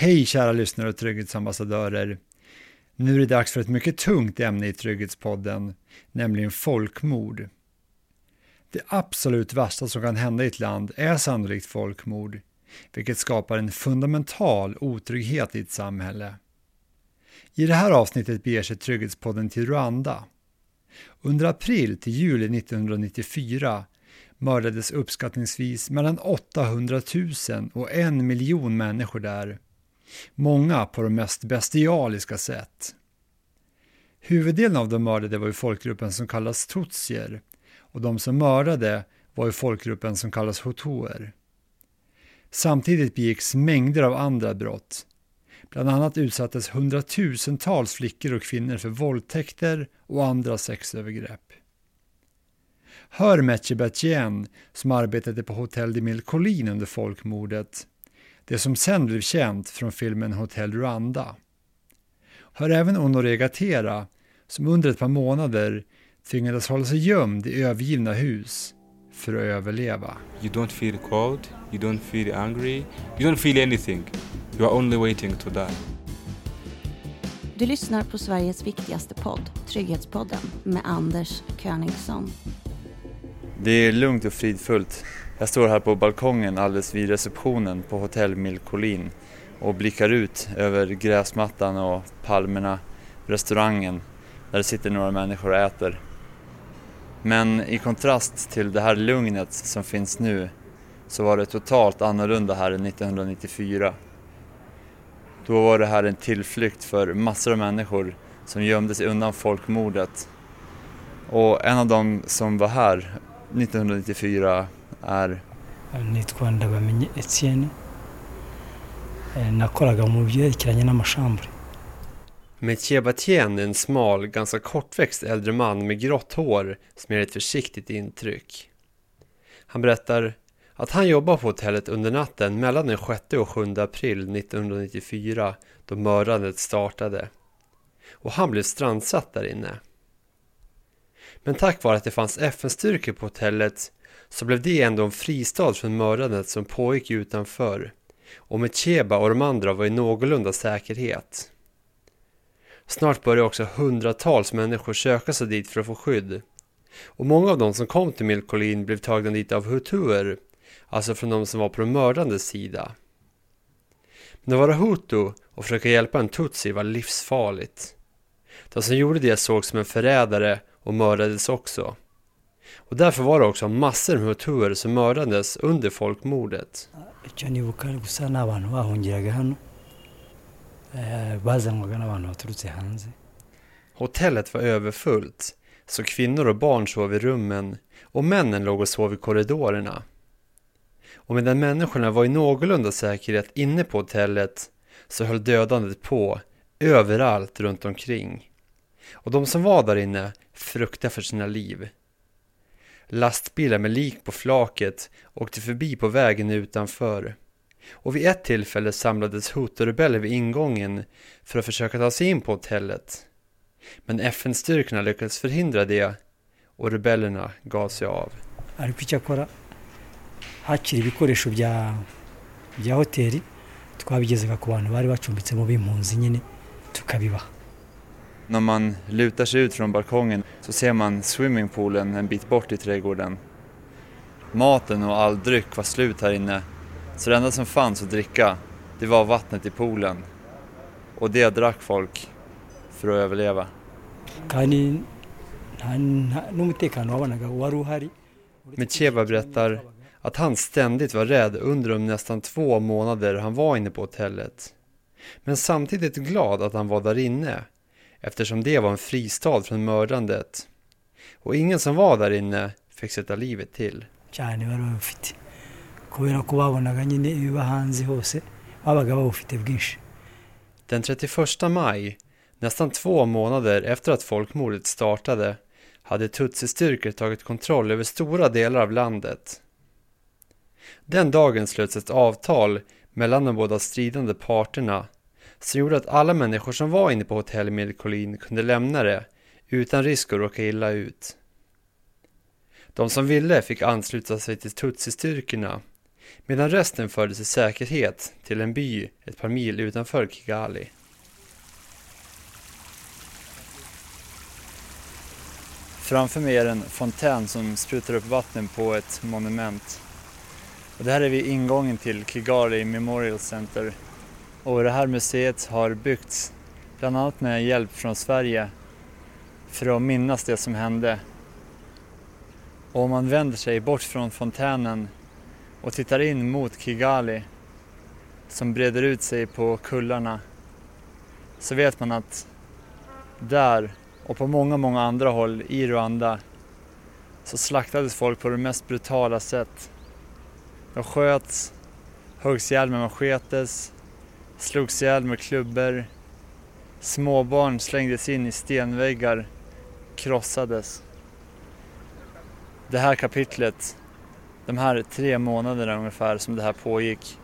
Hej kära lyssnare och trygghetsambassadörer. Nu är det dags för ett mycket tungt ämne i Trygghetspodden, nämligen folkmord. Det absolut värsta som kan hända i ett land är sannolikt folkmord, vilket skapar en fundamental otrygghet i ett samhälle. I det här avsnittet beger sig Trygghetspodden till Rwanda. Under april till juli 1994 mördades uppskattningsvis mellan 800 000 och en miljon människor där. Många på de mest bestialiska sätt. Huvuddelen av de mördade var ju folkgruppen som kallas tutsier och de som mördade var ju folkgruppen som kallas hutuer. Samtidigt begicks mängder av andra brott. Bland annat utsattes hundratusentals flickor och kvinnor för våldtäkter och andra sexövergrepp. Hör Metje som arbetade på Hotel de Mille Collin under folkmordet, det som sen blev känt från filmen Hotel Rwanda. Hör även Honoré Gatera, som under ett par månader tvingades hålla sig gömd i övergivna hus för att överleva. You don't feel cold, you don't feel angry, you don't feel anything. You are only waiting to die. Du lyssnar på Sveriges viktigaste podd, Trygghetspodden, med Anders Königsson. Det är lugnt och fridfullt. Jag står här på balkongen alldeles vid receptionen på Hotell Milkolin och blickar ut över gräsmattan och palmerna, restaurangen där det sitter några människor och äter. Men i kontrast till det här lugnet som finns nu så var det totalt annorlunda här 1994. Då var det här en tillflykt för massor av människor som gömde sig undan folkmordet. Och en av dem som var här 1994 är nitwa Ndabamenye Etienne nakoraga mu byerekeranye n'amashambure Metier Batien är en smal, ganska kortväxt äldre man med grått hår som ger ett försiktigt intryck. Han berättar att han jobbar på hotellet under natten mellan den 6 och 7 april 1994 då mördandet startade. Och han blev strandsatt där inne. Men tack vare att det fanns FN-styrkor på hotellet så blev det ändå en fristad från mördandet som pågick utanför och Mecheba och de andra var i någorlunda säkerhet. Snart började också hundratals människor söka sig dit för att få skydd. Och många av de som kom till Milkolin blev tagna dit av hutuer, alltså från de som var på de mördandes sida. Men att vara hutu och försöka hjälpa en tutsi var livsfarligt. De som gjorde det sågs som en förrädare och mördades också. Och därför var det också massor med hutuer som mördades under folkmordet. Eh, Hotellet var överfullt, så kvinnor och barn sov i rummen och männen låg och sov i korridorerna. Och medan människorna var i någorlunda säkerhet inne på hotellet så höll dödandet på överallt runt omkring. Och de som var där inne fruktade för sina liv. Lastbilar med lik på flaket åkte förbi på vägen utanför. Och vid ett tillfälle samlades Hutu-rebeller vid ingången för att försöka ta sig in på hotellet. Men FN-styrkorna lyckades förhindra det och rebellerna gav sig av. ariko icyakora hakiri ibikoresho bya bya hoteli twabigezaga ku bantu bari bacumbitsemo b'impunzi nyine tukabibaha när man lutar sig ut från balkongen så ser man swimmingpoolen en bit bort i trädgården. Maten och all dryck var slut här inne, så det enda som fanns att dricka, det var vattnet i poolen. Och det drack folk för att överleva. Micheva berättar att han ständigt var rädd under de nästan två månader han var inne på hotellet. Men samtidigt glad att han var där inne, eftersom det var en fristad från mördandet. Och ingen som var där inne fick sätta livet till. Den 31 maj, nästan två månader efter att folkmordet startade, hade Tutsi-styrkor tagit kontroll över stora delar av landet. Den dagen slöts ett avtal mellan de båda stridande parterna som gjorde att alla människor som var inne på hotell Milkolin kunde lämna det utan risk att råka illa ut. De som ville fick ansluta sig till Tutsi-styrkorna medan resten fördes i säkerhet till en by ett par mil utanför Kigali. Framför mig är en fontän som sprutar upp vatten på ett monument. Och det här är vid ingången till Kigali Memorial Center. Och det här museet har byggts bland annat med hjälp från Sverige för att minnas det som hände. Och om man vänder sig bort från fontänen och tittar in mot Kigali som breder ut sig på kullarna så vet man att där och på många, många andra håll i Rwanda så slaktades folk på det mest brutala sätt. De sköts, höggs ihjäl med machetes, slogs ihjäl med klubbor, småbarn slängdes in i stenväggar, krossades. Det här kapitlet, de här tre månaderna ungefär som det här pågick,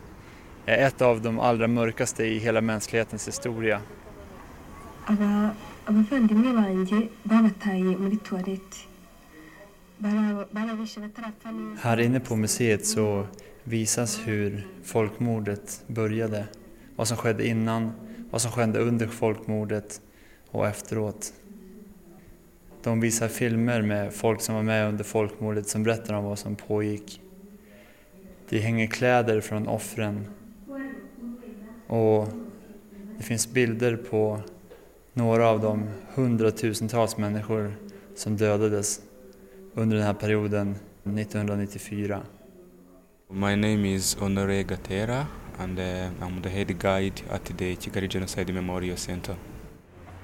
är ett av de allra mörkaste i hela mänsklighetens historia. abavandimwe banjye babataye muri Här inne på museet så visas hur folkmordet började. Vad som skedde innan, vad som skedde under folkmordet och efteråt. De visar filmer med folk som var med under folkmordet som berättar om vad som pågick. Det hänger kläder från offren. Och det finns bilder på några av de hundratusentals människor som dödades under den här perioden 1994. My name is Honoré Gatera, and uh, I'm the head guide at the Kigali Genocide Memorial Center.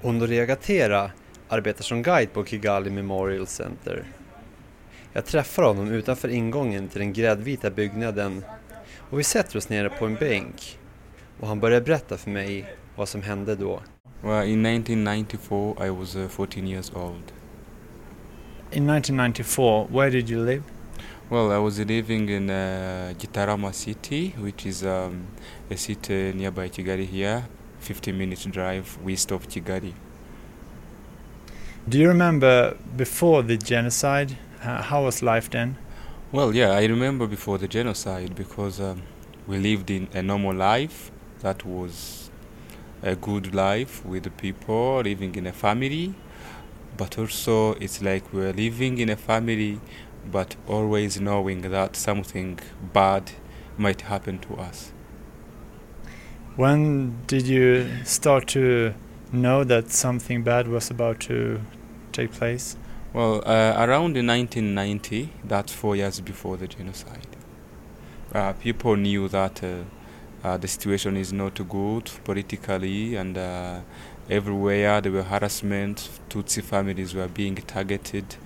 Honoré Gatera arbetar som guide på Kigali Memorial Center. Jag träffar honom utanför ingången till den gräddvita byggnaden och vi sätter oss nere på en bänk och han börjar berätta för mig vad som hände då. Well, in 1994, I was uh, 14 years old. In 1994, where did you live? Well, I was living in uh, Gitarama city, which is um, a city nearby Kigali here, 15 minutes drive west of Kigali. Do you remember before the genocide? How was life then? Well, yeah, I remember before the genocide because um, we lived in a normal life that was a good life with the people, living in a family. But also, it's like we're living in a family, but always knowing that something bad might happen to us. When did you start to know that something bad was about to take place? Well, uh, around in 1990, that's four years before the genocide, uh, people knew that uh, uh, the situation is not good politically, and uh, everywhere there were harassment. Tutsi families were being targeted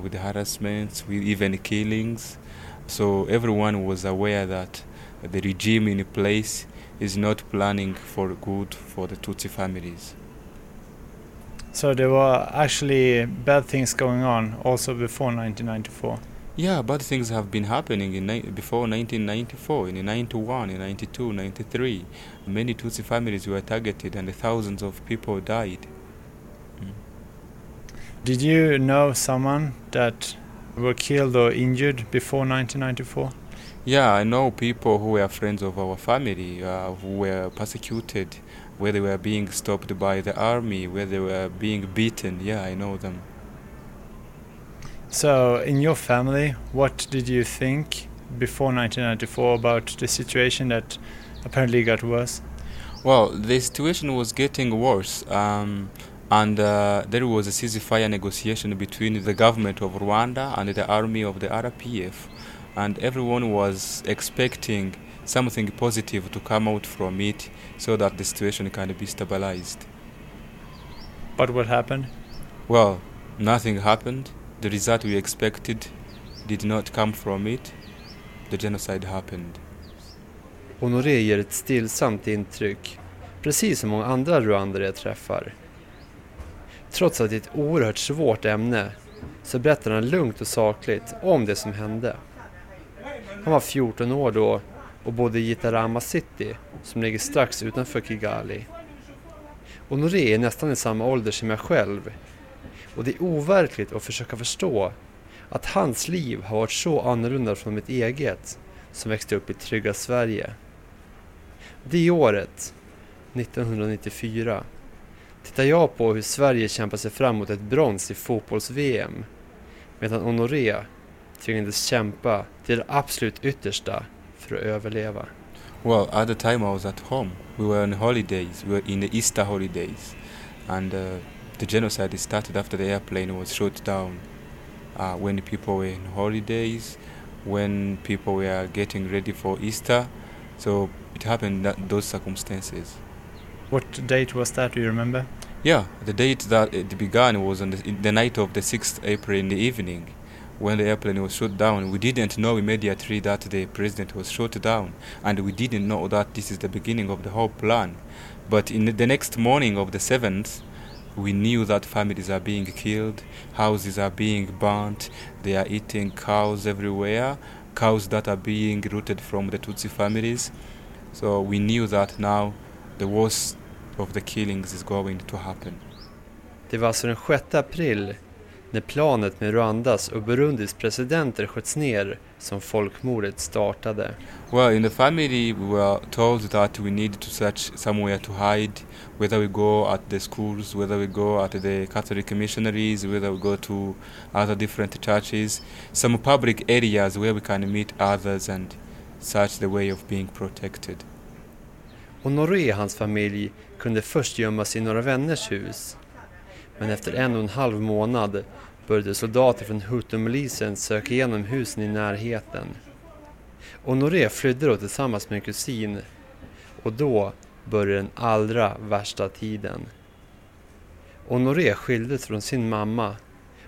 with harassment, with even killings. So everyone was aware that the regime in place is not planning for good for the Tutsi families. So there were actually bad things going on also before 1994. Yeah, bad things have been happening in before 1994, in 91, in 92, 93. Many Tutsi families were targeted and thousands of people died. Did you know someone that were killed or injured before 1994? Yeah, I know people who were friends of our family uh, who were persecuted, where they were being stopped by the army, where they were being beaten. Yeah, I know them. So, in your family, what did you think before 1994 about the situation that apparently got worse? Well, the situation was getting worse, um, and uh, there was a ceasefire negotiation between the government of Rwanda and the army of the RPF, and everyone was expecting something positive to come out from it so that the situation can be stabilized. But what happened? Well, nothing happened. The result we expected did not come from it. The genocide happened. Honoré ger ett stillsamt intryck, precis som många andra rwandare jag träffar. Trots att det är ett oerhört svårt ämne så berättar han lugnt och sakligt om det som hände. Han var 14 år då och bodde i Gitarama City som ligger strax utanför Kigali. Honoré är nästan i samma ålder som jag själv och det är overkligt att försöka förstå att hans liv har varit så annorlunda från mitt eget som växte upp i trygga Sverige. Det året, 1994, tittar jag på hur Sverige kämpar sig fram mot ett brons i fotbolls-VM medan Honoré tvingades kämpa till det absolut yttersta för att överleva. Well, at the time I was at home. We were on holidays. We were in the Easter holidays, and uh, the genocide started after the airplane was shot down. Uh, when the people were in holidays, when people were getting ready for Easter, so it happened that those circumstances. What date was that? Do you remember? Yeah, the date that it began was on the, the night of the 6th April in the evening when the airplane was shot down. We didn't know immediately that the president was shot down, and we didn't know that this is the beginning of the whole plan. But in the next morning of the 7th, we knew that families are being killed, houses are being burnt, they are eating cows everywhere, cows that are being rooted from the Tutsi families. So we knew that now the worst of the killings is going to happen. Det var alltså den 6 april när planet med Rwandas och Burundis presidenter sköts ner som folkmordet startade. Well, in the family we were told that we need to search somewhere to hide, whether we go at the schools, whether we go at the Catholic missionaries, whether we go to other different churches, some public areas where we can meet others and search the way of being protected. Honoré och hans familj kunde först gömmas i några vänners hus. Men efter en och en halv månad började soldater från Hutu-milisen söka igenom husen i närheten. Honoré flydde då tillsammans med en kusin och då började den allra värsta tiden. Honoré skildes från sin mamma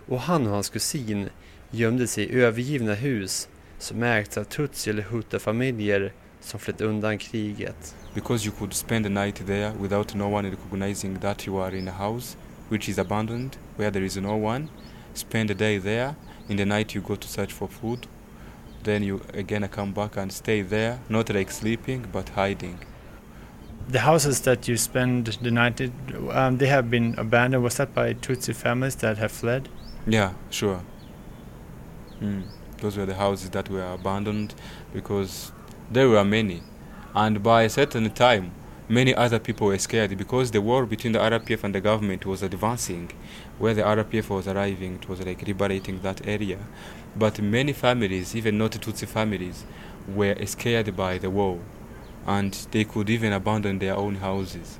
och han och hans kusin gömde sig i övergivna hus som ägts av tutsi eller huta-familjer som flytt undan kriget. Because you could spend the night there without no one recognizing that you are in a house which is abandoned, where there is no one, spend the day there. In the night, you go to search for food. Then you again come back and stay there, not like sleeping, but hiding. The houses that you spend the night, um, they have been abandoned. Was that by Tutsi families that have fled? Yeah, sure. Mm. Those were the houses that were abandoned because there were many, and by a certain time, many other people were scared because the war between the RPF and the government was advancing. Where the RPF was arriving, it was like liberating that area. But many families, even not Tutsi families, were scared by the war and they could even abandon their own houses.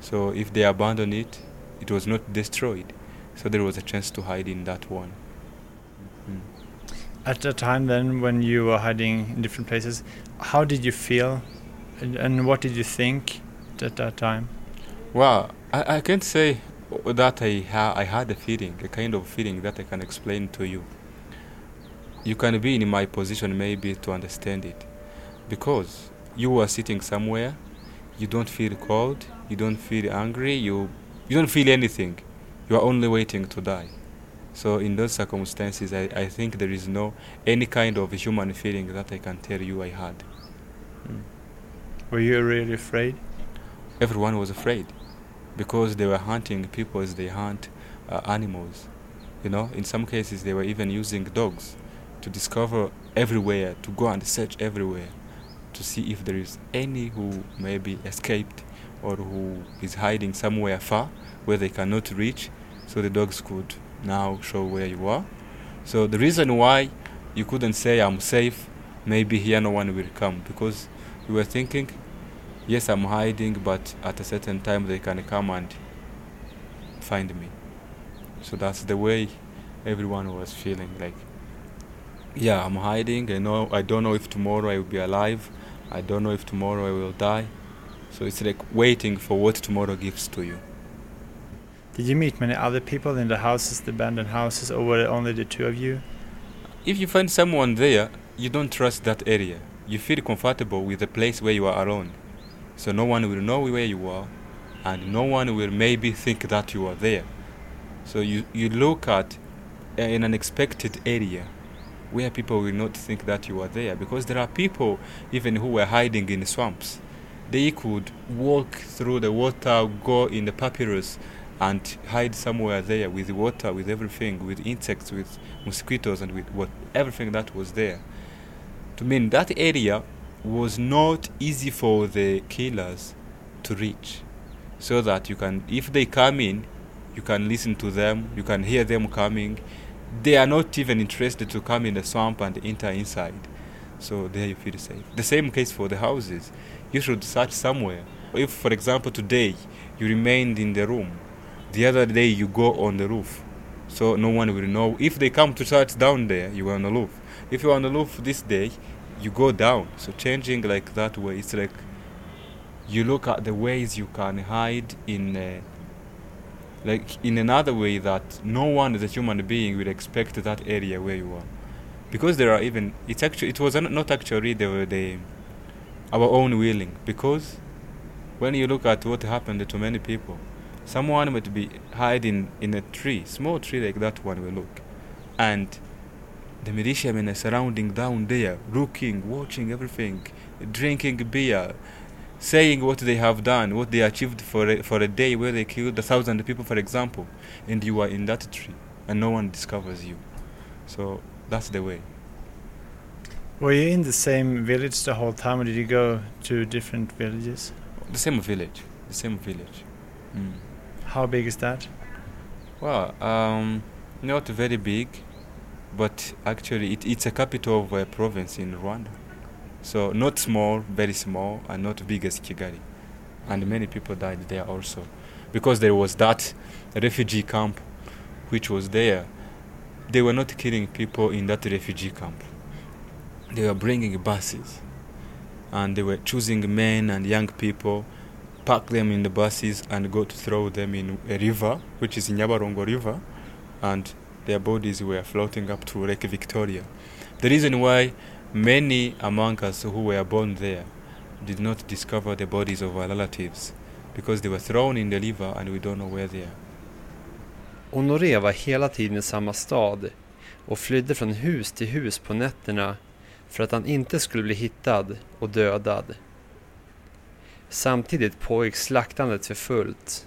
So if they abandoned it, it was not destroyed. So there was a chance to hide in that one. Mm. At the time, then, when you were hiding in different places, how did you feel and, and what did you think at that time? Well, I, I can't say that I, ha- I had a feeling, a kind of feeling that I can explain to you. You can be in my position maybe to understand it. Because you are sitting somewhere, you don't feel cold, you don't feel angry, you, you don't feel anything. You are only waiting to die. So in those circumstances, I, I think there is no any kind of human feeling that I can tell you I had. Mm. Were you really afraid? Everyone was afraid because they were hunting people as they hunt uh, animals. You know, in some cases they were even using dogs to discover everywhere, to go and search everywhere to see if there is any who maybe escaped or who is hiding somewhere far where they cannot reach, so the dogs could now show where you are. So the reason why you couldn't say I'm safe, maybe here no one will come, because we were thinking yes, I'm hiding, but at a certain time they can come and find me. So that's the way everyone was feeling like, yeah, I'm hiding. I know I don't know if tomorrow I will be alive. I don't know if tomorrow I will die. So it's like waiting for what tomorrow gives to you. Did you meet many other people in the houses, the abandoned houses, or were it only the two of you? If you find someone there, you don't trust that area. You feel comfortable with the place where you are alone. So no one will know where you are, and no one will maybe think that you are there. So you, you look at uh, an unexpected area where people will not think that you are there because there are people even who were hiding in swamps. They could walk through the water, go in the papyrus, and hide somewhere there with water, with everything, with insects, with mosquitoes, and with what everything that was there To mean that area was not easy for the killers to reach, so that you can, if they come in, you can listen to them, you can hear them coming. They are not even interested to come in the swamp and enter inside, so there you feel safe. The same case for the houses. You should search somewhere. If, for example, today you remained in the room, the other day you go on the roof, so no one will know. If they come to search down there, you are on the roof. If you're on the roof this day, you go down. So changing like that way, it's like you look at the ways you can hide in, uh, like in another way that no one as a human being will expect that area where you are, because there are even it's actually it was not actually the the our own willing. Because when you look at what happened to many people, someone would be hiding in a tree, small tree like that one will look, and the militiamen are surrounding down there, looking, watching everything, drinking beer, saying what they have done, what they achieved for a, for a day where they killed a thousand people, for example, and you are in that tree, and no one discovers you. So that's the way. Were you in the same village the whole time, or did you go to different villages? The same village, the same village. Mm. How big is that? Well, um, not very big, but actually it, it's a capital of a province in Rwanda. So not small, very small, and not big as Kigali. And many people died there also, because there was that refugee camp, which was there. They were not killing people in that refugee camp. They were bringing buses, and they were choosing men and young people, pack them in the buses, and go to throw them in a river, which is Nyabarongo River, and their bodies were floating up to Lake Victoria. The reason why many among us who were born there did not discover the bodies of our relatives because they were thrown in the river and we don't know where they are. Honoré var hela tiden i samma stad och flydde från hus till hus på nätterna för att han inte skulle bli hittad och dödad. Samtidigt pågick slaktandet för fullt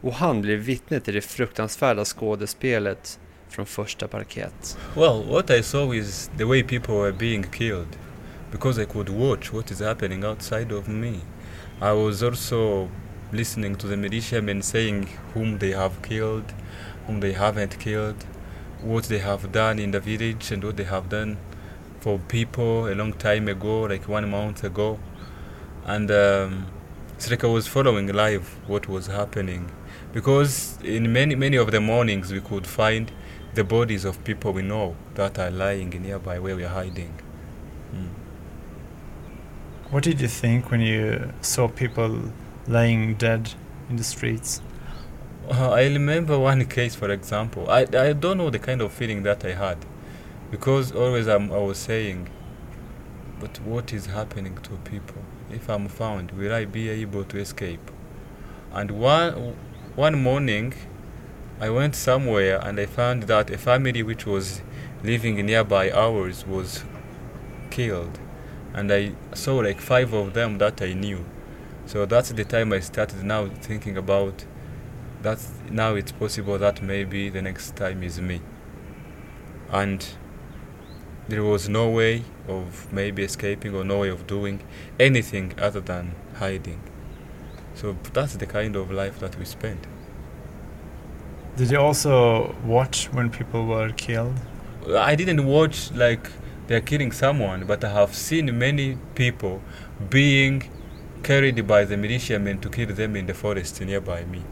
och han blev vittne till det fruktansvärda skådespelet första parkett. Well, what I saw is the way people were being killed because I could watch what is happening outside of me. I was also listening to the militiamen saying whom they have killed, whom they haven't killed, what they have done in the village and what they have done for people a long time ago, like one month ago. And um, it's like I was following live what was happening because in many many of the mornings we could find the bodies of people we know that are lying nearby where we are hiding. Mm. What did you think when you saw people lying dead in the streets? Uh, I remember one case, for example. I, I don't know the kind of feeling that I had because always I'm, I was saying, but what is happening to people? If I'm found, will I be able to escape? And one, one morning, I went somewhere and I found that a family which was living nearby ours was killed. And I saw like five of them that I knew. So that's the time I started now thinking about that now it's possible that maybe the next time is me. And there was no way of maybe escaping or no way of doing anything other than hiding. So that's the kind of life that we spent. Did you also watch when people were killed? I didn't watch like they're killing someone, but I have seen many people being carried by the militiamen to kill them in the forest nearby me.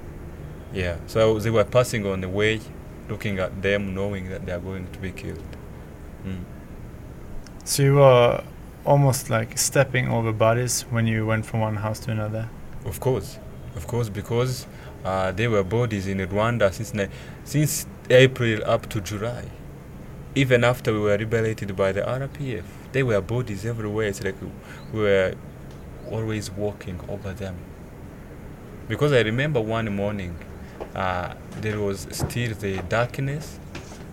Yeah, so they were passing on the way, looking at them, knowing that they are going to be killed. Mm. So you were almost like stepping over bodies when you went from one house to another? Of course, of course, because uh, there were bodies in Rwanda since since April up to July. Even after we were liberated by the RPF, there were bodies everywhere. It's like we were always walking over them. Because I remember one morning, uh, there was still the darkness,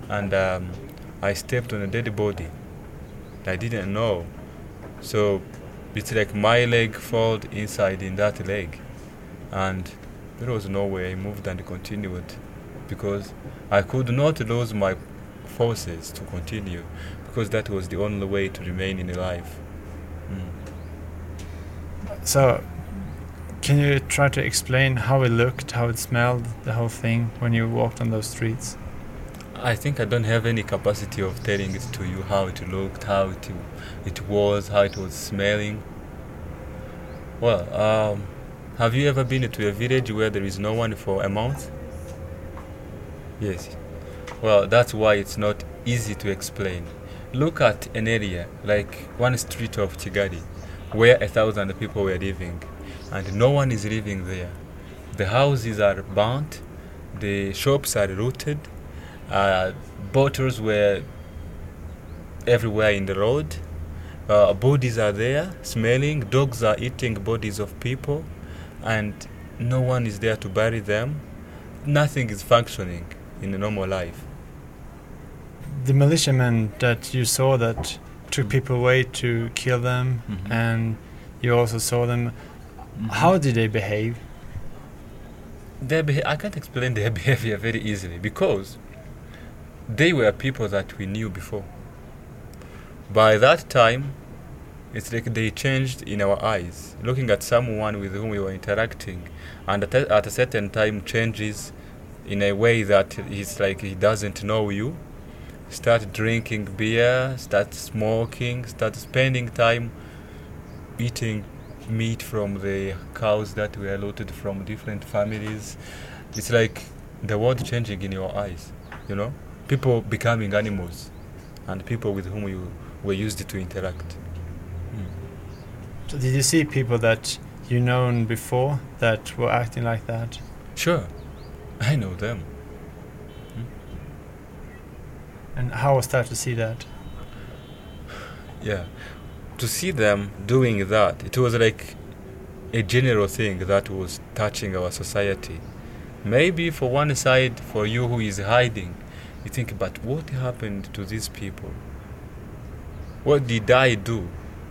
and um, I stepped on a dead body. I didn't know, so it's like my leg fall inside in that leg, and there was no way I moved and continued because I could not lose my forces to continue because that was the only way to remain in life. Mm. So, can you try to explain how it looked, how it smelled, the whole thing when you walked on those streets? I think I don't have any capacity of telling it to you how it looked, how it, it was, how it was smelling. Well, um, have you ever been to a village where there is no one for a month? Yes. Well, that's why it's not easy to explain. Look at an area like one street of Kigali where a thousand people were living and no one is living there. The houses are burnt, the shops are looted, uh, bottles were everywhere in the road, uh, bodies are there smelling, dogs are eating bodies of people, and no one is there to bury them. Nothing is functioning in a normal life. The militiamen that you saw that took people away to kill them, Mhm. and you also saw them. How did they behave? Their beha- I can't explain their behavior very easily because they were people that we knew before. By that time, it's like they changed in our eyes. Looking at someone with whom we were interacting, and at a, at a certain time changes in a way that it's like he doesn't know you. Start drinking beer, start smoking, start spending time eating meat from the cows that were looted from different families. It's like the world changing in your eyes, you know? People becoming animals and people with whom you were used to interact. So did you see people that you known before that were acting like that? Sure, I know them. Hmm? And how was that to see that? Yeah. To see them doing that, it was like a general thing that was touching our society. Maybe for one side, for you who is hiding, you think, but what happened to these people? What did I do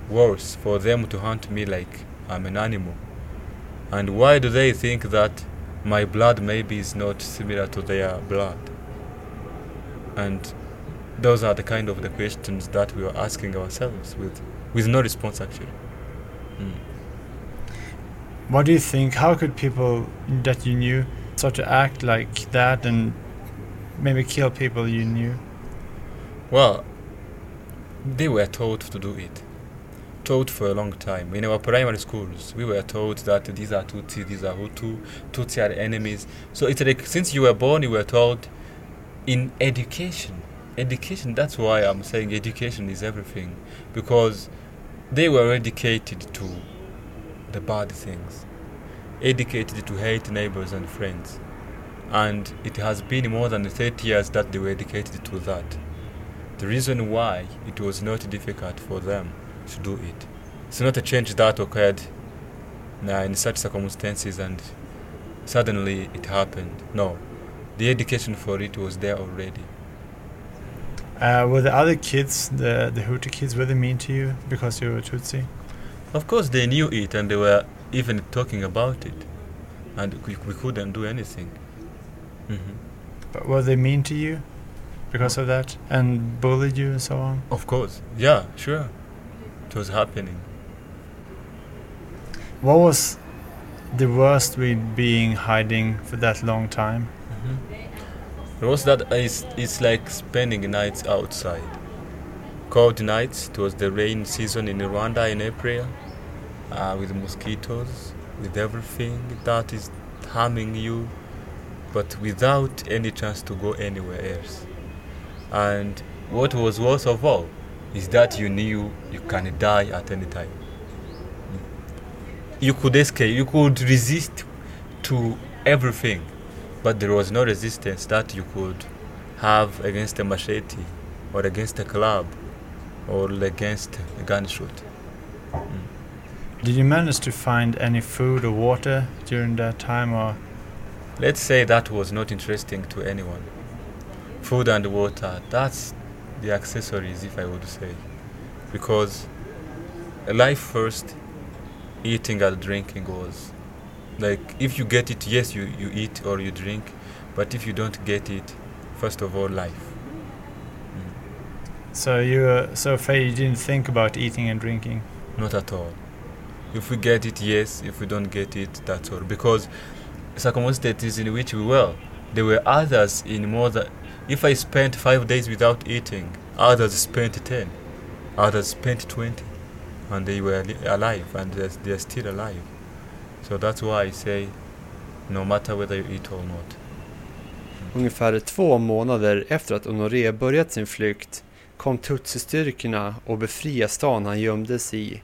worse for them to hunt me like I'm an animal? And why do they think that my blood maybe is not similar to their blood? And those are the kind of the questions that we are asking ourselves with with no response actually mm. What do you think? How could people that you knew start to act like that and maybe kill people you knew? well they were taught to do it taught for a long time. In our primary schools we were taught that these are tutsi these are hutu tutsi are enemies. So it's like since you were born you were told in education. Education that's why i'm saying education is everything. Because they were educated to the bad things. Educated to hate neighbors and friends. And it has been more than 30 years that they were educated to that. The reason why it was not difficult for them to do it. It's not a change that occurred uh, in such circumstances and suddenly it happened. No. The education for it was there already. Uh, were the other kids, the the Hutu kids, were they mean to you because you were Tutsi? Of course, they knew it and they were even talking about it, and we, we couldn't do anything. hmm But were they mean to you because of that and bullied you and so on? Of course, yeah, sure, was happening. What was the worst with being hiding for that long time? It was that it's, it's like spending nights outside. Cold nights, it was the rain season in Rwanda in April, uh, with mosquitoes, with everything that is harming you, but without any chance to go anywhere else. And what was worst of all is that you knew you can die at any time. You could escape, you could resist to everything, but there was no resistance that you could have against a machete or against a club or against a gunshot. Hmm. Did you manage to find any food or water during that time, or Let's say that was not interesting to anyone. Food and water, that's the accessories, if I would say. Because life first, eating and drinking was like if you get it, yes, you, you eat or you drink, but if you don't get it, first of all, life. Mm. So you were so afraid you didn't think about eating and drinking? Not at all. If we get it, yes. If we don't get it, that's all. Because circumstances in which we were, there were others in more than. If I spent five days without eating, others spent ten, others spent twenty, and they were li- alive, and they're, they're still alive. So that's why I say, no matter whether you eat or not. Ungefär två månader efter att Honoré börjat sin flykt kom Tutsi-styrkorna och befriade stan han gömdes i.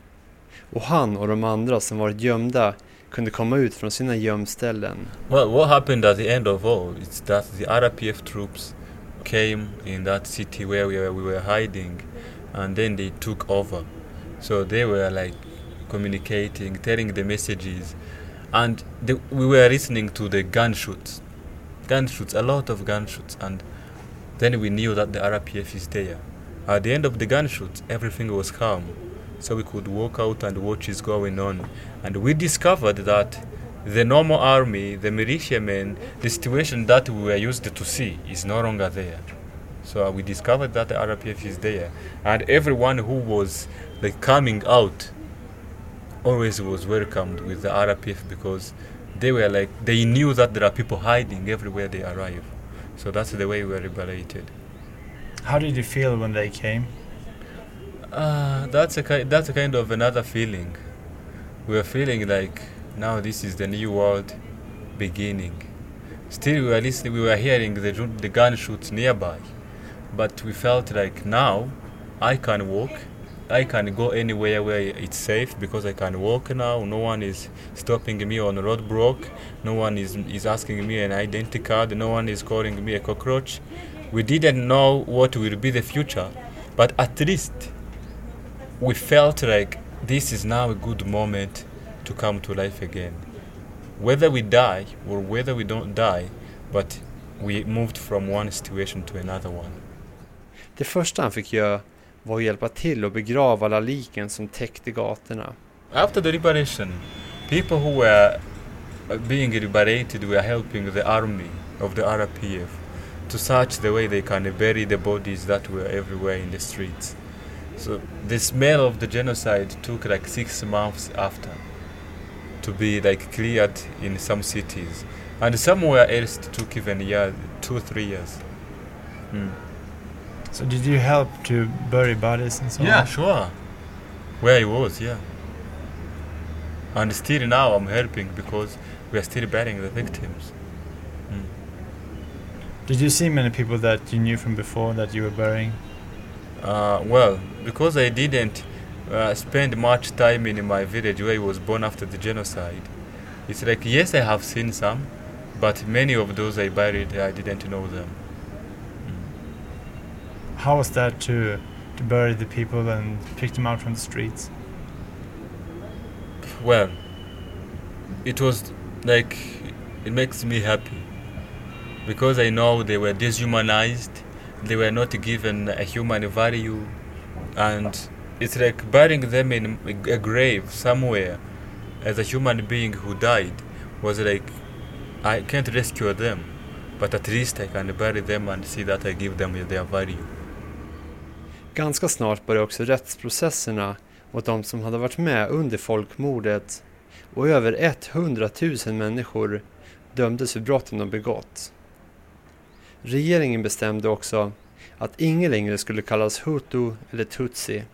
Och han och de andra som varit gömda kunde komma ut från sina gömställen. Well, what happened at the end of all is that the RPF troops came in that city where we were, we were hiding, and then they took over. So they were like communicating, telling the messages, and the, we were listening to the gunshots, gunshots, a lot of gunshots, and then we knew that the RPF is there. At the end of the gunshots, everything was calm, so we could walk out and watch is going on, and we discovered that the normal army, the militiamen, the situation that we were used to see is no longer there. So we discovered that the RPF is there, and everyone who was like coming out always was welcomed with the RPF because they were like they knew that there are people hiding everywhere they arrive. So that's the way we were liberated. How did you feel when they came? Uh, that's a ki- that's a kind of another feeling. We were feeling like now this is the new world beginning. Still, we were listening. We were hearing the the gunshots nearby, but we felt like now I can walk. I can go anywhere where it's safe because I can walk now. No one is stopping me on a roadblock. No one is is asking me an identity card. No one is calling me a cockroach. We didn't know what will be the future, but at least we felt like this is now a good moment to come to life again. Whether we die or whether we don't die, but we moved from one situation to another one. Det första han fick göra var att hjälpa till att begrava alla liken som täckte gatorna. After the liberation, people who were being liberated were helping the army of the RPF to search the way they can bury the bodies that were everywhere in the streets. So the smell of the genocide took like six months after to be like cleared in some cities, and somewhere else it took even year, two three years. Mm. So did you help to bury bodies and so on? Yeah, sure. Where I was, yeah. And still now I'm helping because we are still burying the victims. Mm. Did you see many people that you knew from before that you were burying? Uh, well, because I didn't uh, spend much time in my village where I was born after the genocide, it's like, yes, I have seen some, but many of those I buried, I didn't know them. How was that to to bury the people and pick them out from the streets? Well, it was like it makes me happy because I know they were dehumanized, they were not given a human value, and it's like burying them in a grave somewhere as a human being who died was like I can't rescue them, but at least I can bury them and see that I give them their value. Ganska snart började också rättsprocesserna mot de som hade varit med under folkmordet och över 100 000 människor dömdes för brotten de begått. Regeringen bestämde också att ingen längre skulle kallas Hutu eller Tutsi.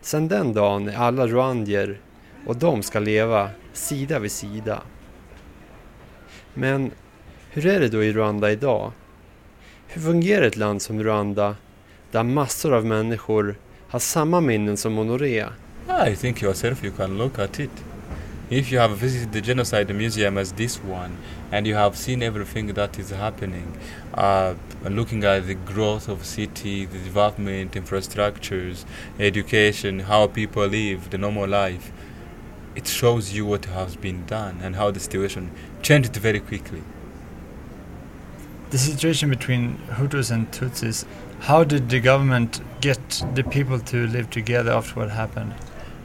Sen den dagen är alla rwandier och de ska leva sida vid sida. Men hur är det då i Rwanda idag? Hur fungerar ett land som Rwanda där massor av människor har samma minnen som Honoré? Ah, I think yourself you can look at it. If you have visited the Genocide Museum as this one, and you have seen everything that is happening, uh, looking at the growth of city, the development, infrastructures, education, how people live, the normal life, it shows you what has been done and how the situation changed very quickly. The situation between Hutus and Tutsis, how did the government get the people to live together after what happened?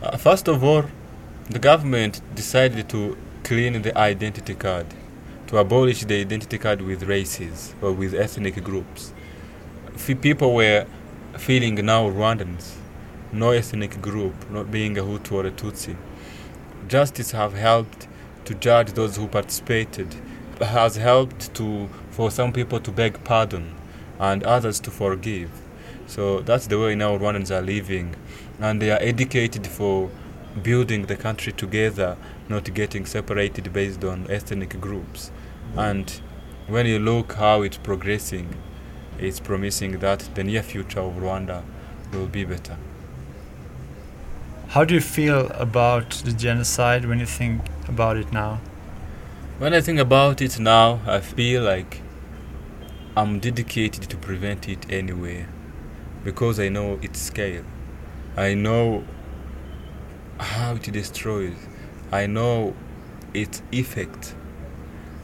Uh, first of all, the government decided to clean the identity card, to abolish the identity card with races or with ethnic groups. Few people were feeling now Rwandans, no ethnic group, not being a Hutu or a Tutsi. Justice have helped to judge those who participated, has helped to for some people to beg pardon and others to forgive. So that's the way now Rwandans are living, and they are educated for building the country together, not getting separated based on ethnic groups. And when you look how it's progressing, it's promising that the near future of Rwanda will be better. How do you feel about the genocide when you think about it now? When I think about it now, I feel like I'm dedicated to prevent it anyway because I know its scale. I know how it destroys. I know its effect.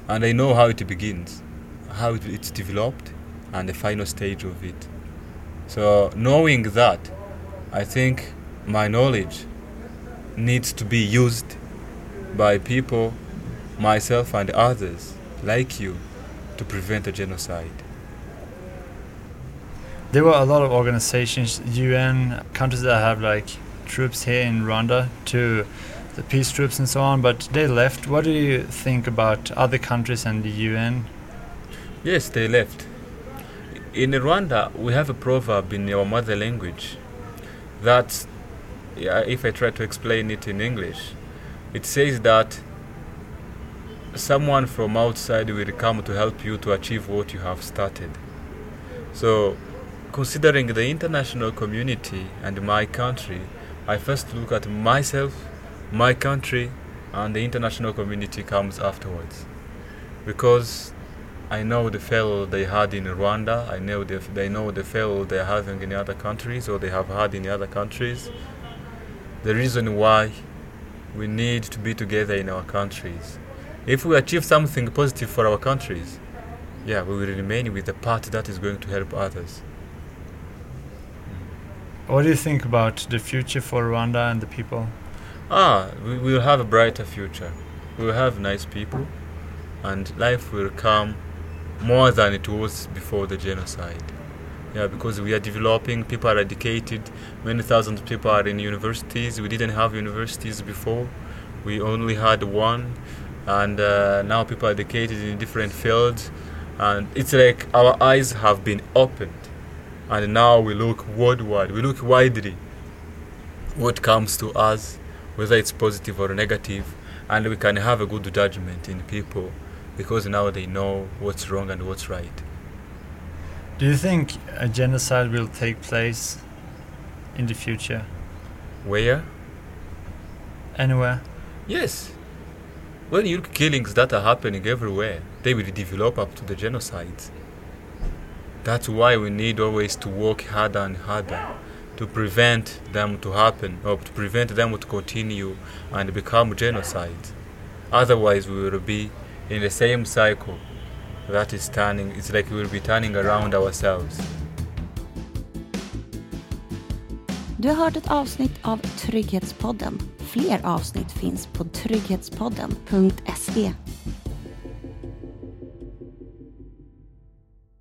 And I know how it begins, how it, it's developed, and the final stage of it. So, knowing that, I think my knowledge needs to be used by people, myself, and others like you to prevent a genocide. There were a lot of organizations, UN, countries that have like troops here in Rwanda to the peace troops and so on, but they left. What do you think about other countries and the UN? Yes, they left. In Rwanda, we have a proverb in our mother language that, if I try to explain it in English, it says that someone from outside will come to help you to achieve what you have started. So, considering the international community and my country, I first look at myself, my country, and the international community comes afterwards. Because I know the failure they had in Rwanda, I know the, they know the failure they're having in other countries or they have had in other countries. The reason why we need to be together in our countries. If we achieve something positive for our countries, yeah, we will remain with the part that is going to help others. What do you think about the future for Rwanda and the people? Ah, we will have a brighter future. We will have nice people, and life will come more than it was before the genocide. Yeah, because we are developing, people are educated, many thousands of people are in universities. We didn't have universities before, we only had one, and uh, now people are educated in different fields, and it's like our eyes have been opened, and now we look worldwide, we look widely. What comes to us, whether it's positive or negative, and we can have a good judgment in people because now they know what's wrong and what's right. Do you think a genocide will take place in the future? Where? Anywhere? Yes. When you look killings that are happening everywhere, they will develop up to the genocides. That's why we need always to work harder and harder to prevent them to happen or to prevent them to continue and become genocides. Otherwise, we will be in the same cycle that is turning, it's like we will be turning around ourselves. Du har hört ett avsnitt av Trygghetspodden. Fler avsnitt finns på trygghetspodden.se.